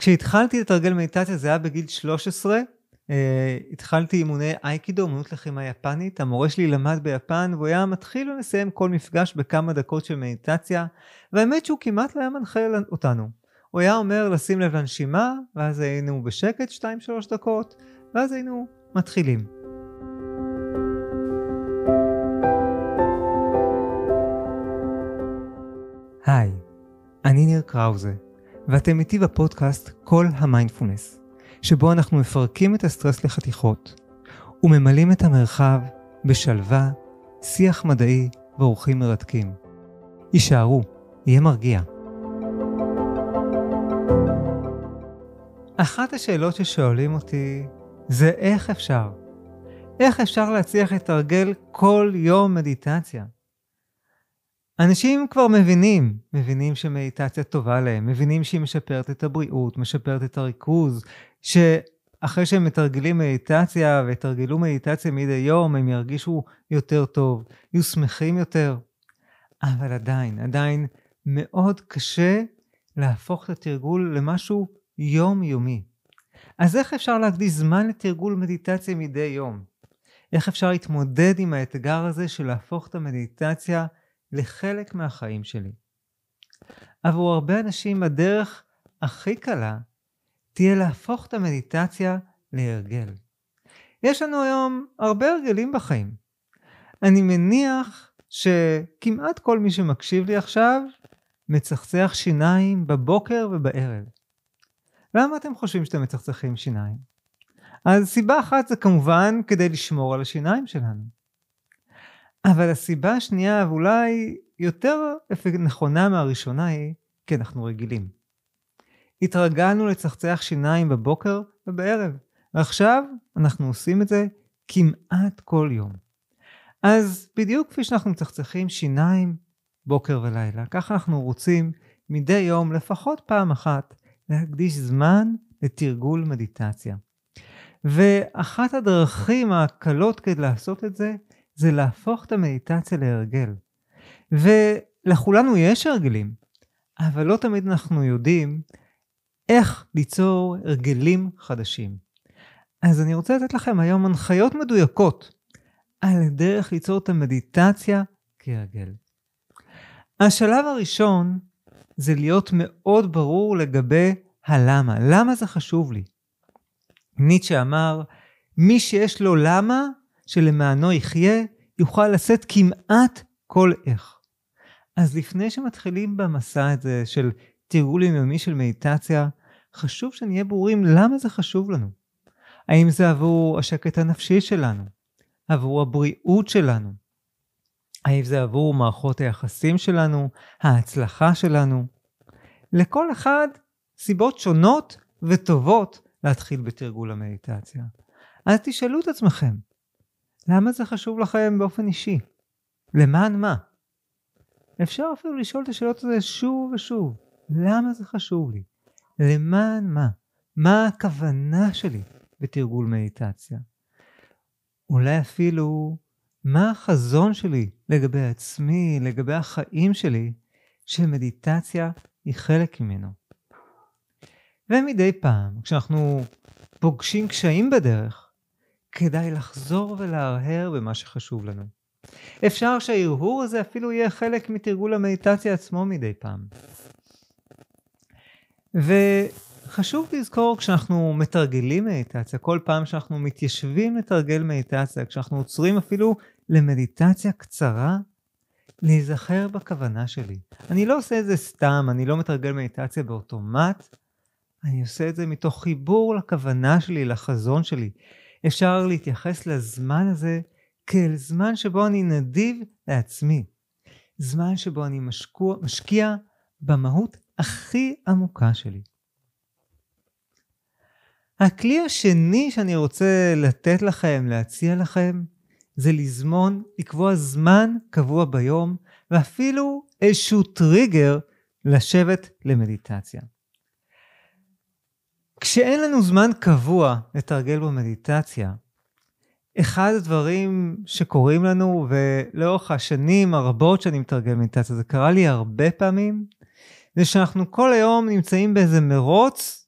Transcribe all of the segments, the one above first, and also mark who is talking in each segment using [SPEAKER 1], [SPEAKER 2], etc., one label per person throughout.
[SPEAKER 1] כשהתחלתי לתרגל מדיטציה זה היה בגיל 13, Uh, התחלתי אימוני אייקידו, אמנות לחימה יפנית, המורה שלי למד ביפן והוא היה מתחיל ומסיים כל מפגש בכמה דקות של מדיטציה, והאמת שהוא כמעט לא היה מנחה אותנו. הוא היה אומר לשים לב לנשימה, ואז היינו בשקט 2-3 דקות, ואז היינו מתחילים. היי, אני ניר קראוזה, ואתם איתי בפודקאסט כל המיינדפולנס. שבו אנחנו מפרקים את הסטרס לחתיכות וממלאים את המרחב בשלווה, שיח מדעי ואורחים מרתקים. הישארו, יהיה מרגיע. אחת השאלות ששואלים אותי זה איך אפשר? איך אפשר להצליח לתרגל כל יום מדיטציה? אנשים כבר מבינים, מבינים שמדיטציה טובה להם, מבינים שהיא משפרת את הבריאות, משפרת את הריכוז, שאחרי שהם מתרגלים מדיטציה ויתרגלו מדיטציה מדי יום, הם ירגישו יותר טוב, יהיו שמחים יותר. אבל עדיין, עדיין מאוד קשה להפוך את התרגול למשהו יומיומי. אז איך אפשר להקדיש זמן לתרגול מדיטציה מדי יום? איך אפשר להתמודד עם האתגר הזה של להפוך את המדיטציה לחלק מהחיים שלי? עבור הרבה אנשים הדרך הכי קלה תהיה להפוך את המדיטציה להרגל. יש לנו היום הרבה הרגלים בחיים. אני מניח שכמעט כל מי שמקשיב לי עכשיו מצחצח שיניים בבוקר ובערב. למה אתם חושבים שאתם מצחצחים שיניים? אז סיבה אחת זה כמובן כדי לשמור על השיניים שלנו. אבל הסיבה השנייה, ואולי יותר נכונה מהראשונה, היא כי אנחנו רגילים. התרגלנו לצחצח שיניים בבוקר ובערב, ועכשיו אנחנו עושים את זה כמעט כל יום. אז בדיוק כפי שאנחנו מצחצחים שיניים בוקר ולילה, ככה אנחנו רוצים מדי יום לפחות פעם אחת להקדיש זמן לתרגול מדיטציה. ואחת הדרכים הקלות כדי לעשות את זה, זה להפוך את המדיטציה להרגל. ולכולנו יש הרגלים, אבל לא תמיד אנחנו יודעים איך ליצור הרגלים חדשים. אז אני רוצה לתת לכם היום הנחיות מדויקות על דרך ליצור את המדיטציה כהרגל. השלב הראשון זה להיות מאוד ברור לגבי הלמה. למה זה חשוב לי? ניטשה אמר, מי שיש לו למה שלמענו יחיה, יוכל לשאת כמעט כל איך. אז לפני שמתחילים במסע הזה של תרגול יומי של מדיטציה, חשוב שנהיה ברורים למה זה חשוב לנו. האם זה עבור השקט הנפשי שלנו? עבור הבריאות שלנו? האם זה עבור מערכות היחסים שלנו? ההצלחה שלנו? לכל אחד סיבות שונות וטובות להתחיל בתרגול המדיטציה. אז תשאלו את עצמכם, למה זה חשוב לכם באופן אישי? למען מה? אפשר אפילו לשאול את השאלות האלה שוב ושוב. למה זה חשוב לי? למען מה? מה הכוונה שלי בתרגול מדיטציה? אולי אפילו מה החזון שלי לגבי עצמי, לגבי החיים שלי, שמדיטציה היא חלק ממנו. ומדי פעם, כשאנחנו פוגשים קשיים בדרך, כדאי לחזור ולהרהר במה שחשוב לנו. אפשר שההרהור הזה אפילו יהיה חלק מתרגול המדיטציה עצמו מדי פעם. וחשוב לזכור כשאנחנו מתרגלים מדיטציה, כל פעם שאנחנו מתיישבים לתרגל מדיטציה, כשאנחנו עוצרים אפילו למדיטציה קצרה, להיזכר בכוונה שלי. אני לא עושה את זה סתם, אני לא מתרגל מדיטציה באוטומט, אני עושה את זה מתוך חיבור לכוונה שלי, לחזון שלי. אפשר להתייחס לזמן הזה כאל זמן שבו אני נדיב לעצמי. זמן שבו אני משקוע, משקיע במהות הכי עמוקה שלי. הכלי השני שאני רוצה לתת לכם, להציע לכם, זה לזמון, לקבוע זמן קבוע ביום, ואפילו איזשהו טריגר לשבת למדיטציה. כשאין לנו זמן קבוע לתרגל במדיטציה, אחד הדברים שקורים לנו, ולאורך השנים הרבות שאני מתרגל מדיטציה, זה קרה לי הרבה פעמים, זה שאנחנו כל היום נמצאים באיזה מרוץ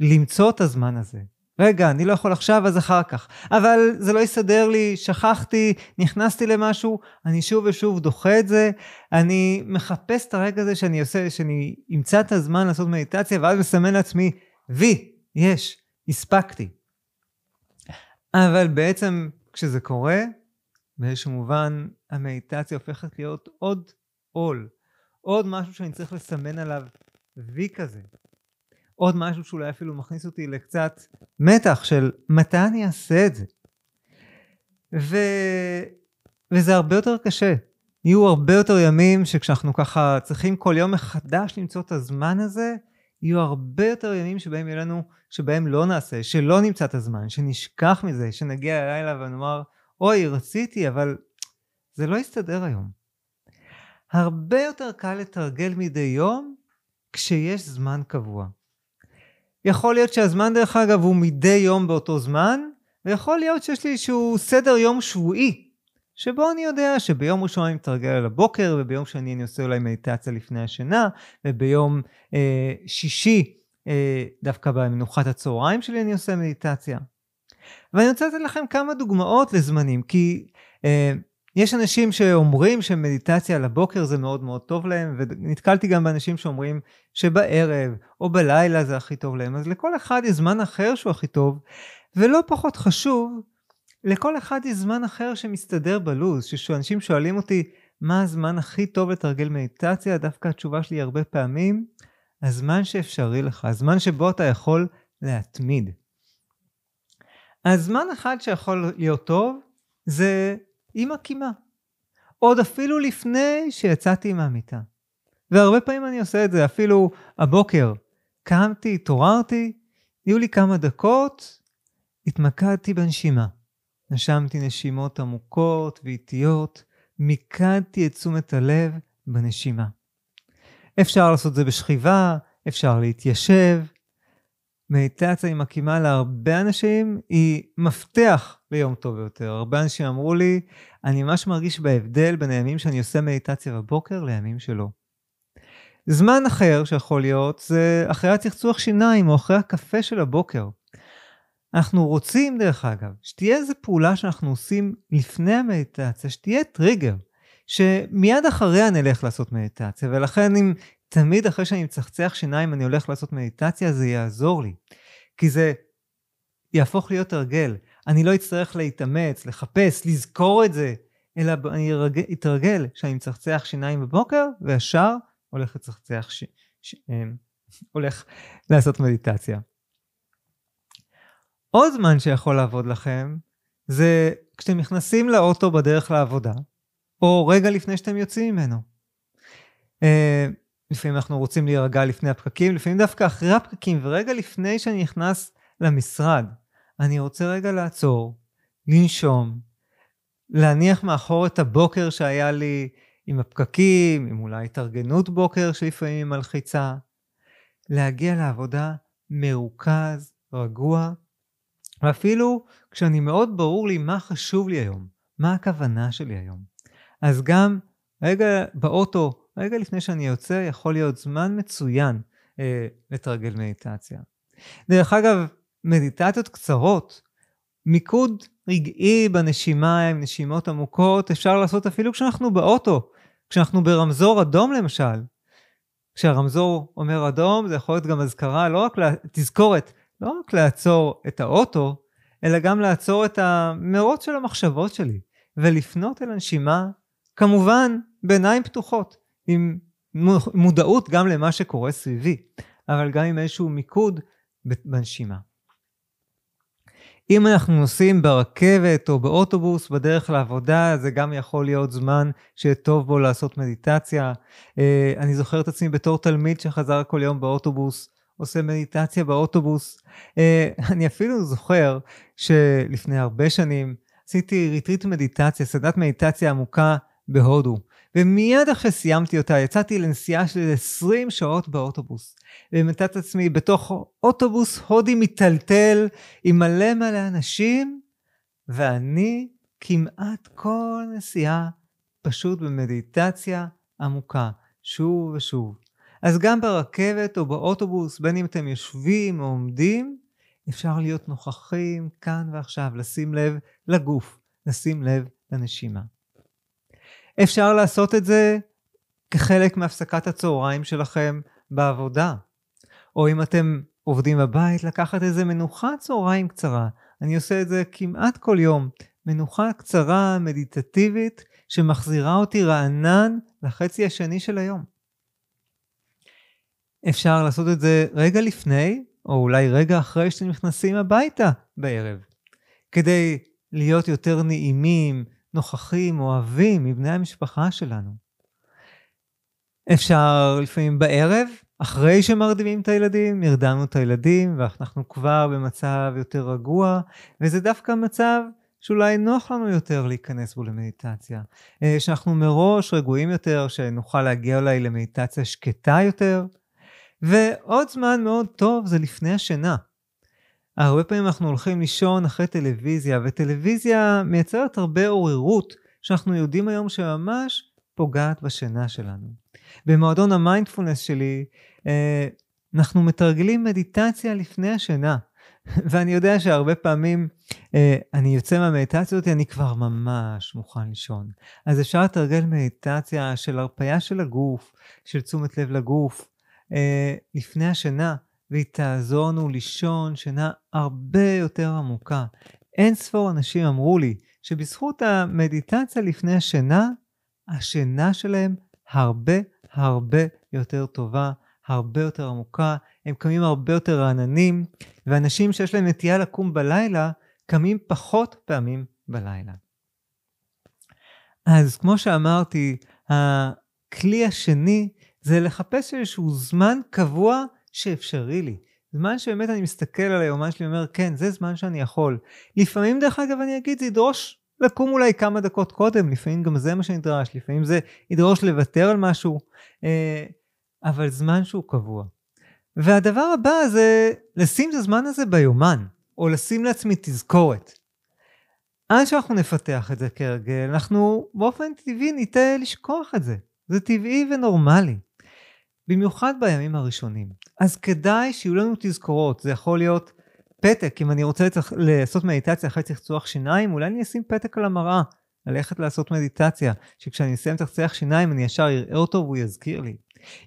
[SPEAKER 1] למצוא את הזמן הזה. רגע, אני לא יכול עכשיו, אז אחר כך. אבל זה לא יסדר לי, שכחתי, נכנסתי למשהו, אני שוב ושוב דוחה את זה. אני מחפש את הרגע הזה שאני עושה, שאני אמצא את הזמן לעשות מדיטציה, ואז מסמן לעצמי, וי, יש, הספקתי. אבל בעצם כשזה קורה, באיזשהו מובן המדיטציה הופכת להיות עוד עול, עוד משהו שאני צריך לסמן עליו וי כזה. עוד משהו שאולי אפילו מכניס אותי לקצת מתח של מתי אני אעשה את זה. ו... וזה הרבה יותר קשה. יהיו הרבה יותר ימים שכשאנחנו ככה צריכים כל יום מחדש למצוא את הזמן הזה, יהיו הרבה יותר ימים שבהם יהיה לנו, שבהם לא נעשה, שלא נמצא את הזמן, שנשכח מזה, שנגיע הלילה ונאמר, אוי, רציתי, אבל זה לא יסתדר היום. הרבה יותר קל לתרגל מדי יום כשיש זמן קבוע. יכול להיות שהזמן דרך אגב הוא מדי יום באותו זמן, ויכול להיות שיש לי איזשהו סדר יום שבועי, שבו אני יודע שביום ראשון אני מתרגל על הבוקר, וביום שני אני עושה אולי מדיטציה לפני השינה, וביום אה, שישי, אה, דווקא במנוחת הצהריים שלי אני עושה מדיטציה. ואני רוצה לתת לכם כמה דוגמאות לזמנים, כי אה, יש אנשים שאומרים שמדיטציה על הבוקר זה מאוד מאוד טוב להם, ונתקלתי גם באנשים שאומרים שבערב או בלילה זה הכי טוב להם, אז לכל אחד יש זמן אחר שהוא הכי טוב, ולא פחות חשוב, לכל אחד יש זמן אחר שמסתדר בלוז, שאנשים שואלים אותי מה הזמן הכי טוב לתרגל מדיטציה, דווקא התשובה שלי הרבה פעמים, הזמן שאפשרי לך, הזמן שבו אתה יכול להתמיד. הזמן אחד שיכול להיות טוב זה עם הקימה. עוד אפילו לפני שיצאתי מהמיטה. והרבה פעמים אני עושה את זה, אפילו הבוקר. קמתי, התעוררתי, היו לי כמה דקות, התמקדתי בנשימה. נשמתי נשימות עמוקות ואיטיות, מיקדתי את תשומת הלב בנשימה. אפשר לעשות זה בשכיבה, אפשר להתיישב, מדיטציה עם הקימה להרבה אנשים היא מפתח ליום טוב יותר. הרבה אנשים אמרו לי, אני ממש מרגיש בהבדל בין הימים שאני עושה מדיטציה בבוקר לימים שלא. זמן אחר שיכול להיות זה אחרי הצחצוח שיניים או אחרי הקפה של הבוקר. אנחנו רוצים, דרך אגב, שתהיה איזו פעולה שאנחנו עושים לפני המדיטציה, שתהיה טריגר, שמיד אחריה נלך לעשות מדיטציה, ולכן אם תמיד אחרי שאני מצחצח שיניים אני הולך לעשות מדיטציה, זה יעזור לי. כי זה יהפוך להיות הרגל. אני לא אצטרך להתאמץ, לחפש, לזכור את זה, אלא אני אתרגל שאני מצחצח שיניים בבוקר, וישר הולך לצחצח, ש... ש... אמ, הולך לעשות מדיטציה. עוד זמן שיכול לעבוד לכם, זה כשאתם נכנסים לאוטו בדרך לעבודה, או רגע לפני שאתם יוצאים ממנו. אה, לפעמים אנחנו רוצים להירגע לפני הפקקים, לפעמים דווקא אחרי הפקקים, ורגע לפני שאני נכנס למשרד, אני רוצה רגע לעצור, לנשום, להניח מאחור את הבוקר שהיה לי עם הפקקים, עם אולי התארגנות בוקר שלפעמים מלחיצה, להגיע לעבודה מרוכז, רגוע, ואפילו כשאני מאוד ברור לי מה חשוב לי היום, מה הכוונה שלי היום. אז גם רגע באוטו רגע לפני שאני יוצא יכול להיות זמן מצוין אה, לתרגל מדיטציה. דרך אגב, מדיטציות קצרות, מיקוד רגעי בנשימה עם נשימות עמוקות, אפשר לעשות אפילו כשאנחנו באוטו, כשאנחנו ברמזור אדום למשל. כשהרמזור אומר אדום, זה יכול להיות גם אזכרה, לא רק, לה, תזכורת, לא רק לעצור את האוטו, אלא גם לעצור את המרוץ של המחשבות שלי, ולפנות אל הנשימה, כמובן, בעיניים פתוחות. עם מודעות גם למה שקורה סביבי, אבל גם עם איזשהו מיקוד בנשימה. אם אנחנו נוסעים ברכבת או באוטובוס בדרך לעבודה, זה גם יכול להיות זמן שטוב בו לעשות מדיטציה. אה, אני זוכר את עצמי בתור תלמיד שחזר כל יום באוטובוס, עושה מדיטציה באוטובוס. אה, אני אפילו זוכר שלפני הרבה שנים עשיתי ריטריט מדיטציה, סדנת מדיטציה עמוקה בהודו. ומיד אחרי סיימתי אותה יצאתי לנסיעה של 20 שעות באוטובוס. ומצאתי את עצמי בתוך אוטובוס הודי מיטלטל עם מלא מלא אנשים, ואני כמעט כל נסיעה פשוט במדיטציה עמוקה, שוב ושוב. אז גם ברכבת או באוטובוס, בין אם אתם יושבים או עומדים, אפשר להיות נוכחים כאן ועכשיו, לשים לב לגוף, לשים לב לנשימה. אפשר לעשות את זה כחלק מהפסקת הצהריים שלכם בעבודה, או אם אתם עובדים בבית, לקחת איזה מנוחת צהריים קצרה. אני עושה את זה כמעט כל יום. מנוחה קצרה, מדיטטיבית, שמחזירה אותי רענן לחצי השני של היום. אפשר לעשות את זה רגע לפני, או אולי רגע אחרי שאתם נכנסים הביתה בערב, כדי להיות יותר נעימים, נוכחים, אוהבים מבני המשפחה שלנו. אפשר לפעמים בערב, אחרי שמרדימים את הילדים, נרדמנו את הילדים ואנחנו כבר במצב יותר רגוע, וזה דווקא מצב שאולי נוח לנו יותר להיכנס בו למדיטציה. אה, שאנחנו מראש רגועים יותר, שנוכל להגיע אולי למדיטציה שקטה יותר. ועוד זמן מאוד טוב זה לפני השינה. הרבה פעמים אנחנו הולכים לישון אחרי טלוויזיה, וטלוויזיה מייצרת הרבה עוררות, שאנחנו יודעים היום שממש פוגעת בשינה שלנו. במועדון המיינדפולנס שלי, אה, אנחנו מתרגלים מדיטציה לפני השינה. ואני יודע שהרבה פעמים אה, אני יוצא מהמדיטציה הזאת, אני כבר ממש מוכן לישון. אז אפשר לתרגל מדיטציה של הרפאיה של הגוף, של תשומת לב לגוף, אה, לפני השינה, והיא תעזור לנו לישון שינה הרבה יותר עמוקה. אין ספור אנשים אמרו לי שבזכות המדיטציה לפני השינה, השינה שלהם הרבה הרבה יותר טובה, הרבה יותר עמוקה, הם קמים הרבה יותר רעננים, ואנשים שיש להם נטייה לקום בלילה, קמים פחות פעמים בלילה. אז כמו שאמרתי, הכלי השני זה לחפש איזשהו זמן קבוע שאפשרי לי. זמן שבאמת אני מסתכל על היומן שלי ואומר, כן, זה זמן שאני יכול. לפעמים, דרך אגב, אני אגיד, זה ידרוש לקום אולי כמה דקות קודם, לפעמים גם זה מה שנדרש, לפעמים זה ידרוש לוותר על משהו, אה, אבל זמן שהוא קבוע. והדבר הבא זה לשים את הזמן הזה ביומן, או לשים לעצמי תזכורת. עד שאנחנו נפתח את זה כהרגל, אנחנו באופן טבעי ניטה לשכוח את זה. זה טבעי ונורמלי. במיוחד בימים הראשונים. אז כדאי שיהיו לנו תזכורות, זה יכול להיות פתק, אם אני רוצה לצח... לעשות מדיטציה אחרי צחצוח שיניים, אולי אני אשים פתק על המראה, ללכת לעשות מדיטציה, שכשאני אסיים צחצח שיניים אני ישר אראה אותו והוא יזכיר לי.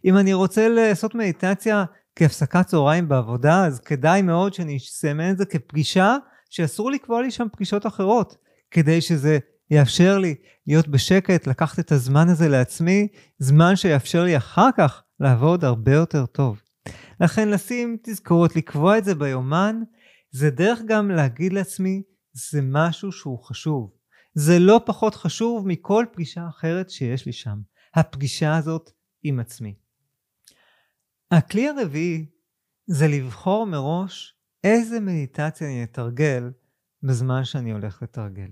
[SPEAKER 1] אם אני רוצה לעשות מדיטציה כהפסקת צהריים בעבודה, אז כדאי מאוד שאני אסמן את זה כפגישה שאסור לקבוע לי שם פגישות אחרות, כדי שזה יאפשר לי להיות בשקט, לקחת את הזמן הזה לעצמי, זמן שיאפשר לי אחר כך לעבוד הרבה יותר טוב. לכן לשים תזכורת, לקבוע את זה ביומן, זה דרך גם להגיד לעצמי, זה משהו שהוא חשוב. זה לא פחות חשוב מכל פגישה אחרת שיש לי שם. הפגישה הזאת עם עצמי. הכלי הרביעי זה לבחור מראש איזה מדיטציה אני אתרגל בזמן שאני הולך לתרגל.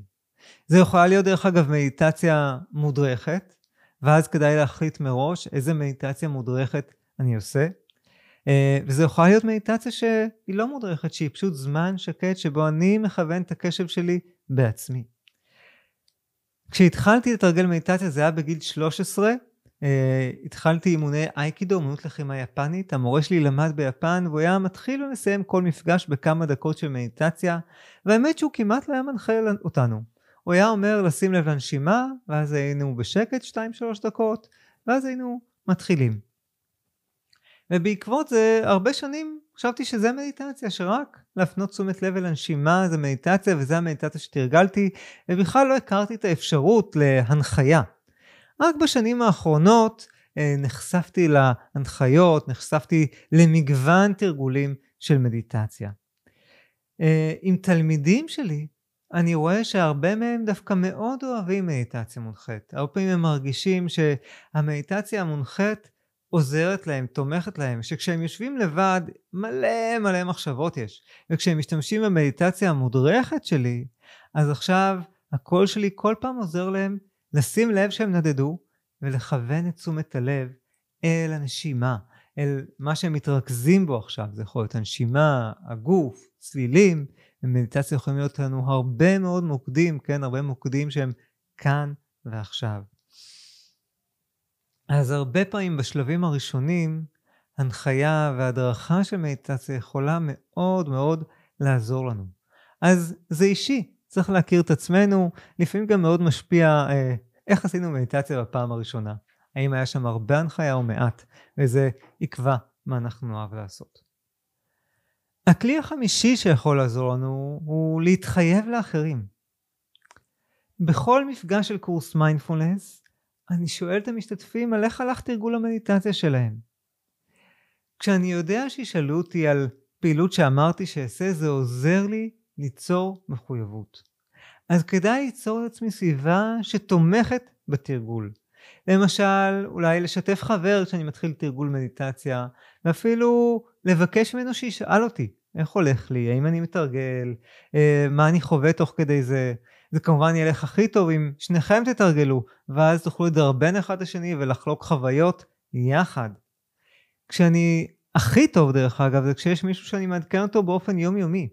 [SPEAKER 1] זה יכולה להיות דרך אגב מדיטציה מודרכת, ואז כדאי להחליט מראש איזה מדיטציה מודרכת אני עושה. אה, וזה יכולה להיות מדיטציה שהיא לא מודרכת, שהיא פשוט זמן שקט שבו אני מכוון את הקשב שלי בעצמי. כשהתחלתי לתרגל מדיטציה זה היה בגיל 13, Uh, אה, התחלתי אימוני אייקידו, אמנות לחימה יפנית, המורה שלי למד ביפן והוא היה מתחיל ומסיים כל מפגש בכמה דקות של מדיטציה, והאמת שהוא כמעט לא היה מנחה אותנו. הוא היה אומר לשים לב לנשימה, ואז היינו בשקט 2-3 דקות, ואז היינו מתחילים. ובעקבות זה הרבה שנים חשבתי שזה מדיטציה, שרק להפנות תשומת לב אל הנשימה זה מדיטציה וזה המדיטציה שתרגלתי, ובכלל לא הכרתי את האפשרות להנחיה. רק בשנים האחרונות אה, נחשפתי להנחיות, נחשפתי למגוון תרגולים של מדיטציה. אה, עם תלמידים שלי, אני רואה שהרבה מהם דווקא מאוד אוהבים מדיטציה מונחית. הרבה פעמים הם מרגישים שהמדיטציה המונחית עוזרת להם, תומכת להם, שכשהם יושבים לבד, מלא מלא מחשבות יש. וכשהם משתמשים במדיטציה המודרכת שלי, אז עכשיו הקול שלי כל פעם עוזר להם לשים לב שהם נדדו, ולכוון את תשומת הלב אל הנשימה, אל מה שהם מתרכזים בו עכשיו. זה יכול להיות הנשימה, הגוף, צלילים. במדיטציה יכולים להיות לנו הרבה מאוד מוקדים, כן? הרבה מוקדים שהם כאן ועכשיו. אז הרבה פעמים בשלבים הראשונים הנחיה והדרכה של מדיטציה יכולה מאוד מאוד לעזור לנו. אז זה אישי, צריך להכיר את עצמנו, לפעמים גם מאוד משפיע אה, איך עשינו מדיטציה בפעם הראשונה. האם היה שם הרבה הנחיה או מעט, וזה יקבע מה אנחנו נאהב לעשות. הכלי החמישי שיכול לעזור לנו הוא להתחייב לאחרים. בכל מפגש של קורס מיינדפולנס, אני שואל את המשתתפים על איך הלך תרגול המדיטציה שלהם. כשאני יודע שישאלו אותי על פעילות שאמרתי שאעשה, זה עוזר לי ליצור מחויבות. אז כדאי ליצור לעצמי סביבה שתומכת בתרגול. למשל, אולי לשתף חבר כשאני מתחיל תרגול מדיטציה, ואפילו לבקש ממנו שישאל אותי איך הולך לי, האם אני מתרגל, אה, מה אני חווה תוך כדי זה. זה כמובן ילך הכי טוב אם שניכם תתרגלו, ואז תוכלו לדרבן אחד את השני ולחלוק חוויות יחד. כשאני הכי טוב דרך אגב זה כשיש מישהו שאני מעדכן אותו באופן יומיומי.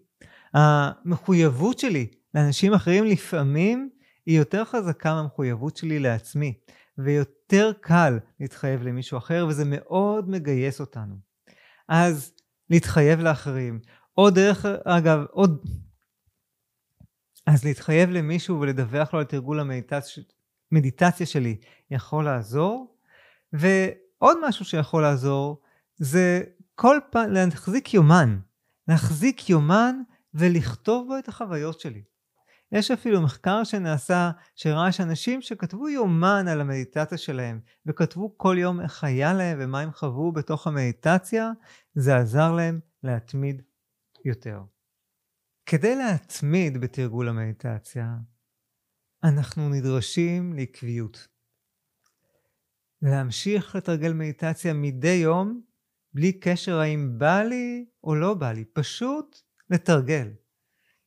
[SPEAKER 1] המחויבות שלי לאנשים אחרים לפעמים היא יותר חזקה מהמחויבות שלי לעצמי, ויותר קל להתחייב למישהו אחר, וזה מאוד מגייס אותנו. אז להתחייב לאחרים, או דרך אגב, עוד... אז להתחייב למישהו ולדווח לו על תרגול המדיטציה שלי יכול לעזור, ועוד משהו שיכול לעזור זה כל פעם להחזיק יומן, להחזיק יומן ולכתוב בו את החוויות שלי. יש אפילו מחקר שנעשה שראה שאנשים שכתבו יומן על המדיטציה שלהם וכתבו כל יום איך היה להם ומה הם חוו בתוך המדיטציה, זה עזר להם להתמיד יותר. כדי להתמיד בתרגול המדיטציה, אנחנו נדרשים לעקביות. להמשיך לתרגל מדיטציה מדי יום, בלי קשר האם בא לי או לא בא לי, פשוט לתרגל.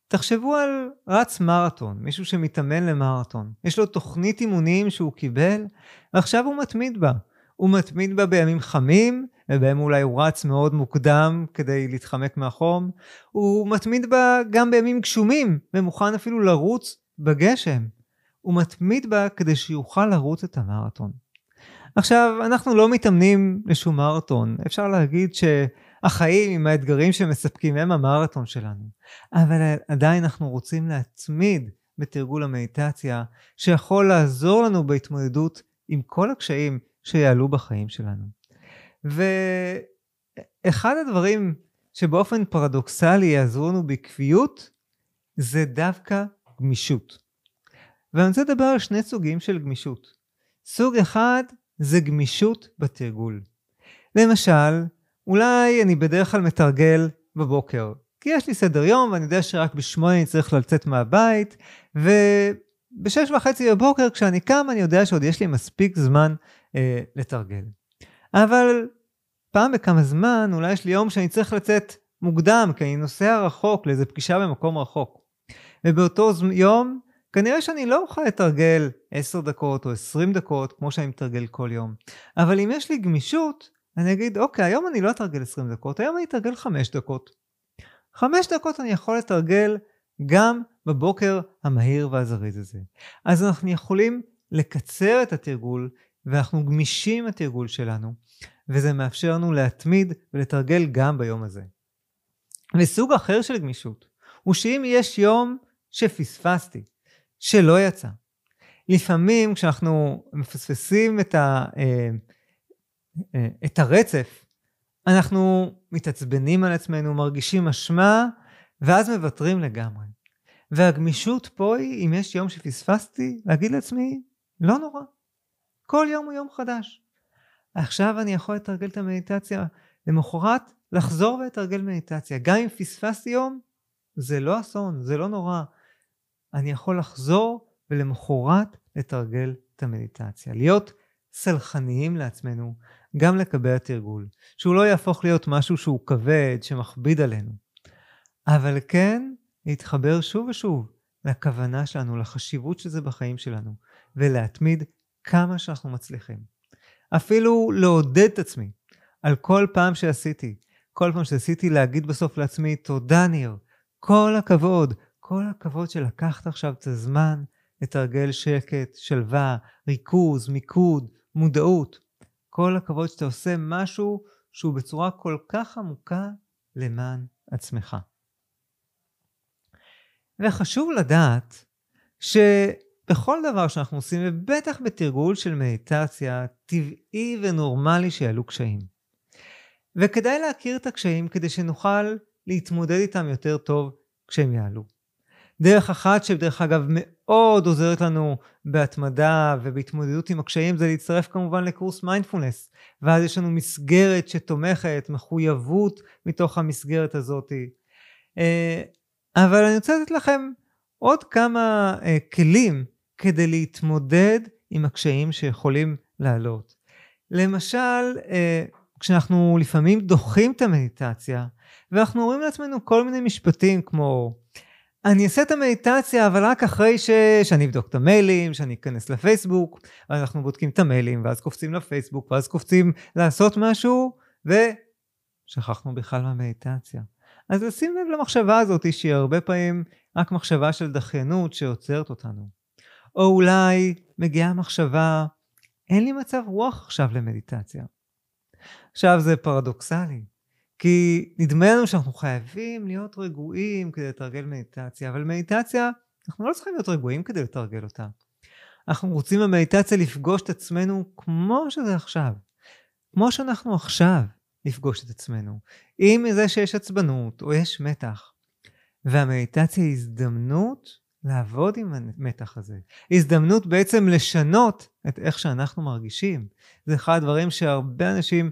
[SPEAKER 1] תחשבו על רץ מרתון, מישהו שמתאמן למרתון. יש לו תוכנית אימונים שהוא קיבל, ועכשיו הוא מתמיד בה. הוא מתמיד בה בימים חמים, ובהם אולי הוא רץ מאוד מוקדם כדי להתחמק מהחום. הוא מתמיד בה גם בימים גשומים, ומוכן אפילו לרוץ בגשם. הוא מתמיד בה כדי שיוכל לרוץ את המרתון. עכשיו, אנחנו לא מתאמנים לשום מרתון. אפשר להגיד ש... החיים עם האתגרים שמספקים הם המרתון שלנו. אבל עדיין אנחנו רוצים להתמיד בתרגול המדיטציה, שיכול לעזור לנו בהתמודדות עם כל הקשיים שיעלו בחיים שלנו. ואחד הדברים שבאופן פרדוקסלי יעזרו לנו בקביעות, זה דווקא גמישות. ואני רוצה לדבר על שני סוגים של גמישות. סוג אחד זה גמישות בתרגול. למשל, אולי אני בדרך כלל מתרגל בבוקר, כי יש לי סדר יום ואני יודע שרק בשמונה אני צריך לצאת מהבית, ובשש וחצי בבוקר כשאני קם אני יודע שעוד יש לי מספיק זמן אה, לתרגל. אבל פעם בכמה זמן אולי יש לי יום שאני צריך לצאת מוקדם, כי אני נוסע רחוק לאיזה פגישה במקום רחוק. ובאותו יום כנראה שאני לא אוכל לתרגל 10 דקות או 20 דקות כמו שאני מתרגל כל יום. אבל אם יש לי גמישות, אני אגיד, אוקיי, היום אני לא אתרגל 20 דקות, היום אני אתרגל 5 דקות. 5 דקות אני יכול לתרגל גם בבוקר המהיר והזריז הזה. אז אנחנו יכולים לקצר את התרגול, ואנחנו גמישים התרגול שלנו, וזה מאפשר לנו להתמיד ולתרגל גם ביום הזה. וסוג אחר של גמישות, הוא שאם יש יום שפספסתי, שלא יצא, לפעמים כשאנחנו מפספסים את ה... אה, את הרצף, אנחנו מתעצבנים על עצמנו, מרגישים אשמה, ואז מוותרים לגמרי. והגמישות פה היא, אם יש יום שפספסתי, להגיד לעצמי, לא נורא. כל יום הוא יום חדש. עכשיו אני יכול לתרגל את המדיטציה, למחרת לחזור ולתרגל מדיטציה. גם אם פספסתי יום, זה לא אסון, זה לא נורא. אני יכול לחזור ולמחרת לתרגל את המדיטציה. להיות סלחניים לעצמנו, גם לקבל התרגול, שהוא לא יהפוך להיות משהו שהוא כבד, שמכביד עלינו. אבל כן, להתחבר שוב ושוב לכוונה שלנו, לחשיבות של זה בחיים שלנו, ולהתמיד כמה שאנחנו מצליחים. אפילו לעודד את עצמי על כל פעם שעשיתי, כל פעם שעשיתי להגיד בסוף לעצמי, תודה ניר, כל הכבוד, כל הכבוד שלקחת עכשיו את הזמן לתרגל שקט, שלווה, ריכוז, מיקוד, מודעות. כל הכבוד שאתה עושה משהו שהוא בצורה כל כך עמוקה למען עצמך. וחשוב לדעת שבכל דבר שאנחנו עושים, ובטח בתרגול של מדיטציה, טבעי ונורמלי שיעלו קשיים. וכדאי להכיר את הקשיים כדי שנוכל להתמודד איתם יותר טוב כשהם יעלו. דרך אחת שדרך אגב מאוד עוזרת לנו בהתמדה ובהתמודדות עם הקשיים זה להצטרף כמובן לקורס מיינדפולנס ואז יש לנו מסגרת שתומכת, מחויבות מתוך המסגרת הזאת. אה, אבל אני רוצה לתת לכם עוד כמה אה, כלים כדי להתמודד עם הקשיים שיכולים לעלות. למשל, אה, כשאנחנו לפעמים דוחים את המדיטציה ואנחנו אומרים לעצמנו כל מיני משפטים כמו אני אעשה את המדיטציה, אבל רק אחרי ש... שאני אבדוק את המיילים, שאני אכנס לפייסבוק, אנחנו בודקים את המיילים, ואז קופצים לפייסבוק, ואז קופצים לעשות משהו, ושכחנו בכלל מהמדיטציה. אז לשים לב למחשבה הזאת, שהיא הרבה פעמים רק מחשבה של דחיינות שעוצרת אותנו. או אולי מגיעה מחשבה, אין לי מצב רוח עכשיו למדיטציה. עכשיו זה פרדוקסלי. כי נדמה לנו שאנחנו חייבים להיות רגועים כדי לתרגל מדיטציה, אבל מדיטציה, אנחנו לא צריכים להיות רגועים כדי לתרגל אותה. אנחנו רוצים במדיטציה לפגוש את עצמנו כמו שזה עכשיו. כמו שאנחנו עכשיו לפגוש את עצמנו. אם מזה שיש עצבנות או יש מתח. והמדיטציה היא הזדמנות לעבוד עם המתח הזה. הזדמנות בעצם לשנות את איך שאנחנו מרגישים. זה אחד הדברים שהרבה אנשים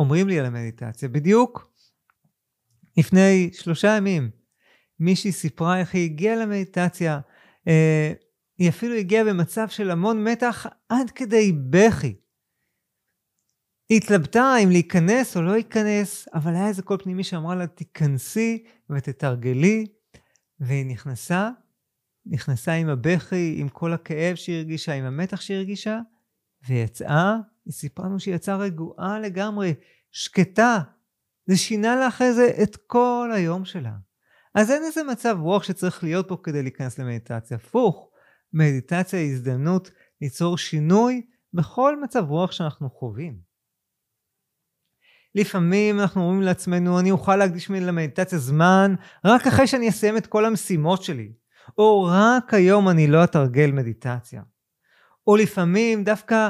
[SPEAKER 1] אומרים לי על המדיטציה. בדיוק לפני שלושה ימים מישהי סיפרה איך היא הגיעה למדיטציה. אה, היא אפילו הגיעה במצב של המון מתח עד כדי בכי. היא התלבטה אם להיכנס או לא להיכנס, אבל היה איזה קול פנימי שאמרה לה, תיכנסי ותתרגלי, והיא נכנסה, נכנסה עם הבכי, עם כל הכאב שהיא הרגישה, עם המתח שהיא הרגישה, ויצאה היא סיפרה לנו שהיא יצאה רגועה לגמרי, שקטה. זה שינה לה אחרי זה את כל היום שלה. אז אין איזה מצב רוח שצריך להיות פה כדי להיכנס למדיטציה. הפוך, מדיטציה היא הזדמנות ליצור שינוי בכל מצב רוח שאנחנו חווים. לפעמים אנחנו אומרים לעצמנו, אני אוכל להקדיש למדיטציה זמן רק אחרי שאני אסיים את כל המשימות שלי, או רק היום אני לא אתרגל מדיטציה. או לפעמים דווקא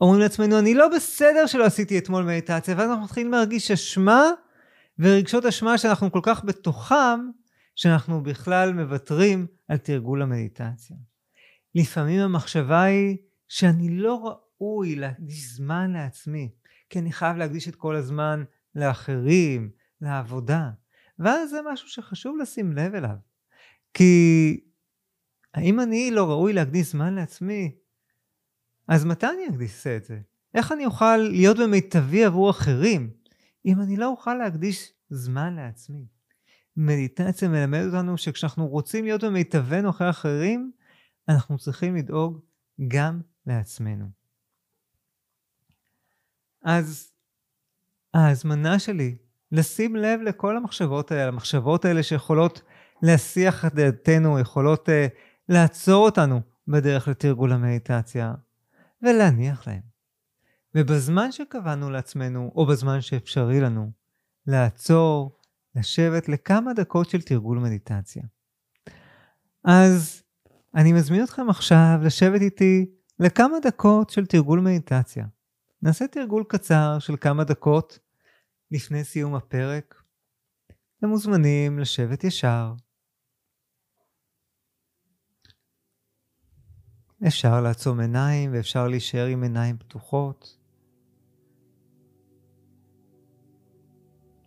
[SPEAKER 1] אומרים לעצמנו, אני לא בסדר שלא עשיתי אתמול מדיטציה, ואז אנחנו מתחילים להרגיש אשמה ורגשות אשמה שאנחנו כל כך בתוכם, שאנחנו בכלל מוותרים על תרגול המדיטציה. לפעמים המחשבה היא שאני לא ראוי להקדיש זמן לעצמי, כי אני חייב להקדיש את כל הזמן לאחרים, לעבודה. ואז זה משהו שחשוב לשים לב אליו. כי האם אני לא ראוי להקדיש זמן לעצמי? אז מתי אני אקדיש את זה? איך אני אוכל להיות במיטבי עבור אחרים, אם אני לא אוכל להקדיש זמן לעצמי? מדיטציה מלמדת אותנו שכשאנחנו רוצים להיות במיטבנו אחרי אחרים, אנחנו צריכים לדאוג גם לעצמנו. אז ההזמנה שלי לשים לב לכל המחשבות האלה, המחשבות האלה שיכולות להסיח את דעתנו, יכולות uh, לעצור אותנו בדרך לתרגול המדיטציה, ולהניח להם. ובזמן שקבענו לעצמנו, או בזמן שאפשרי לנו, לעצור, לשבת לכמה דקות של תרגול מדיטציה. אז אני מזמין אתכם עכשיו לשבת איתי לכמה דקות של תרגול מדיטציה. נעשה תרגול קצר של כמה דקות לפני סיום הפרק. אתם מוזמנים לשבת ישר, אפשר לעצום עיניים ואפשר להישאר עם עיניים פתוחות.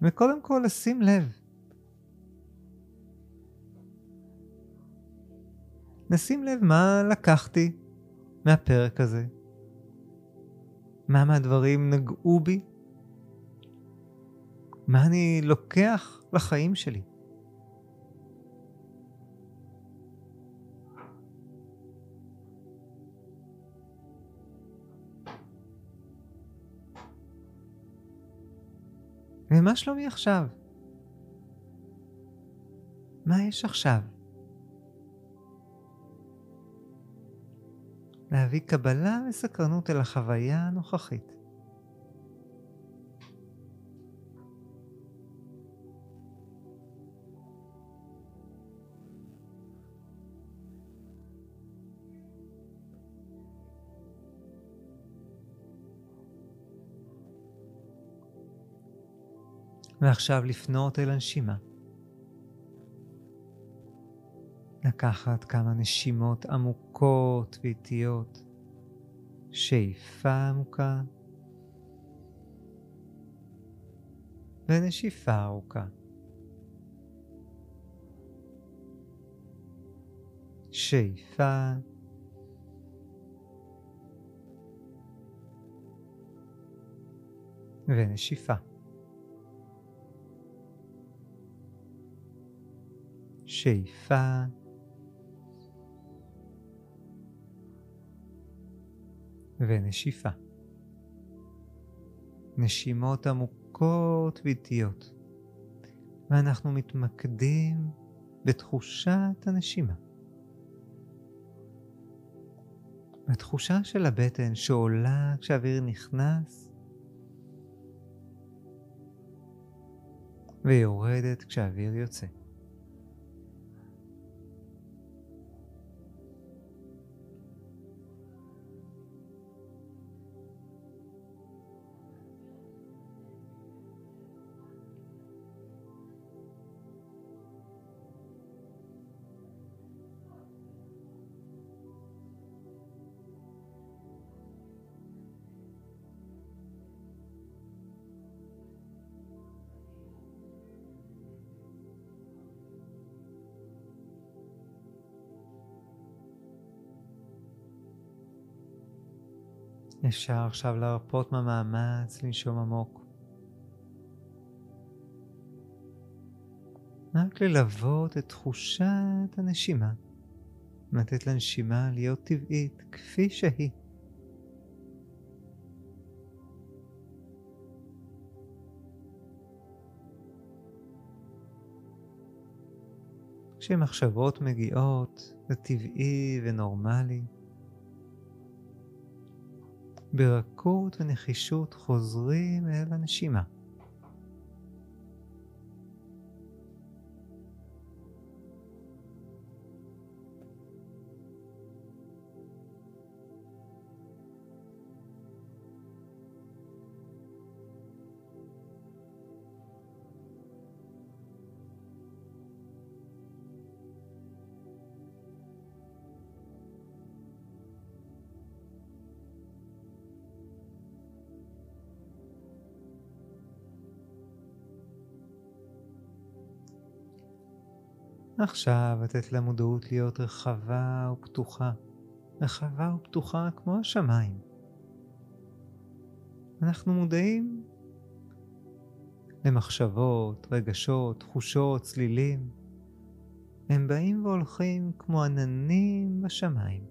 [SPEAKER 1] וקודם כל לשים לב. נשים לב מה לקחתי מהפרק הזה. מה מהדברים נגעו בי? מה אני לוקח לחיים שלי? ומה שלומי עכשיו? מה יש עכשיו? להביא קבלה וסקרנות אל החוויה הנוכחית. ועכשיו לפנות אל הנשימה. לקחת כמה נשימות עמוקות ואיטיות, שאיפה עמוקה ונשיפה ארוכה. שאיפה ונשיפה. שאיפה ונשיפה. נשימות עמוקות ואיטיות, ואנחנו מתמקדים בתחושת הנשימה. בתחושה של הבטן שעולה כשהאוויר נכנס ויורדת כשהאוויר יוצא. אפשר עכשיו להרפות מהמאמץ לנשום עמוק. רק ללוות את תחושת הנשימה, לתת לנשימה להיות טבעית כפי שהיא. כשמחשבות מגיעות, זה טבעי ונורמלי. ברכות ונחישות חוזרים אל הנשימה. עכשיו לתת למודעות להיות רחבה ופתוחה, רחבה ופתוחה כמו השמיים. אנחנו מודעים למחשבות, רגשות, תחושות, צלילים. הם באים והולכים כמו עננים בשמיים.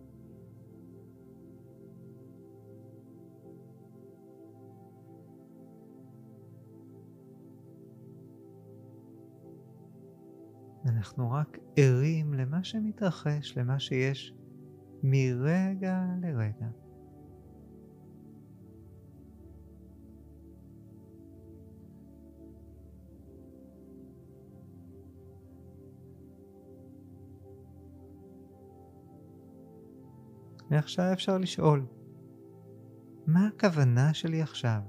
[SPEAKER 1] אנחנו רק ערים למה שמתרחש, למה שיש מרגע לרגע. ועכשיו אפשר לשאול, מה הכוונה שלי עכשיו?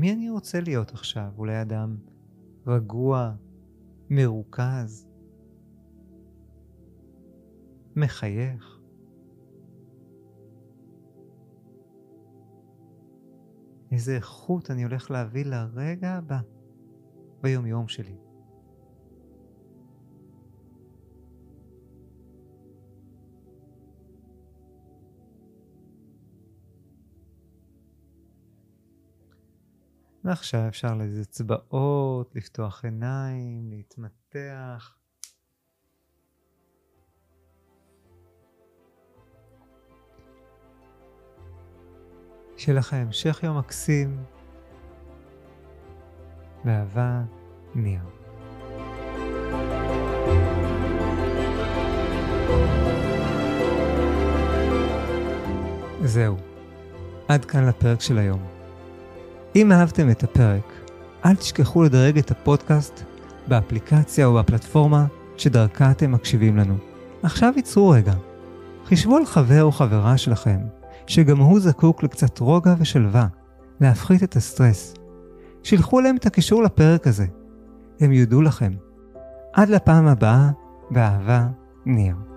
[SPEAKER 1] מי אני רוצה להיות עכשיו? אולי אדם רגוע, מרוכז, מחייך. איזה איכות אני הולך להביא לרגע הבא ביומיום שלי. ועכשיו אפשר לאיזה אצבעות, לפתוח עיניים, להתמתח. שיהיה לך המשך יום מקסים. באהבה, ניר. זהו, עד כאן לפרק של היום. אם אהבתם את הפרק, אל תשכחו לדרג את הפודקאסט באפליקציה או בפלטפורמה שדרכה אתם מקשיבים לנו. עכשיו ייצרו רגע. חישבו על חבר או חברה שלכם שגם הוא זקוק לקצת רוגע ושלווה, להפחית את הסטרס. שילחו להם את הקישור לפרק הזה. הם יודו לכם. עד לפעם הבאה, באהבה, ניר.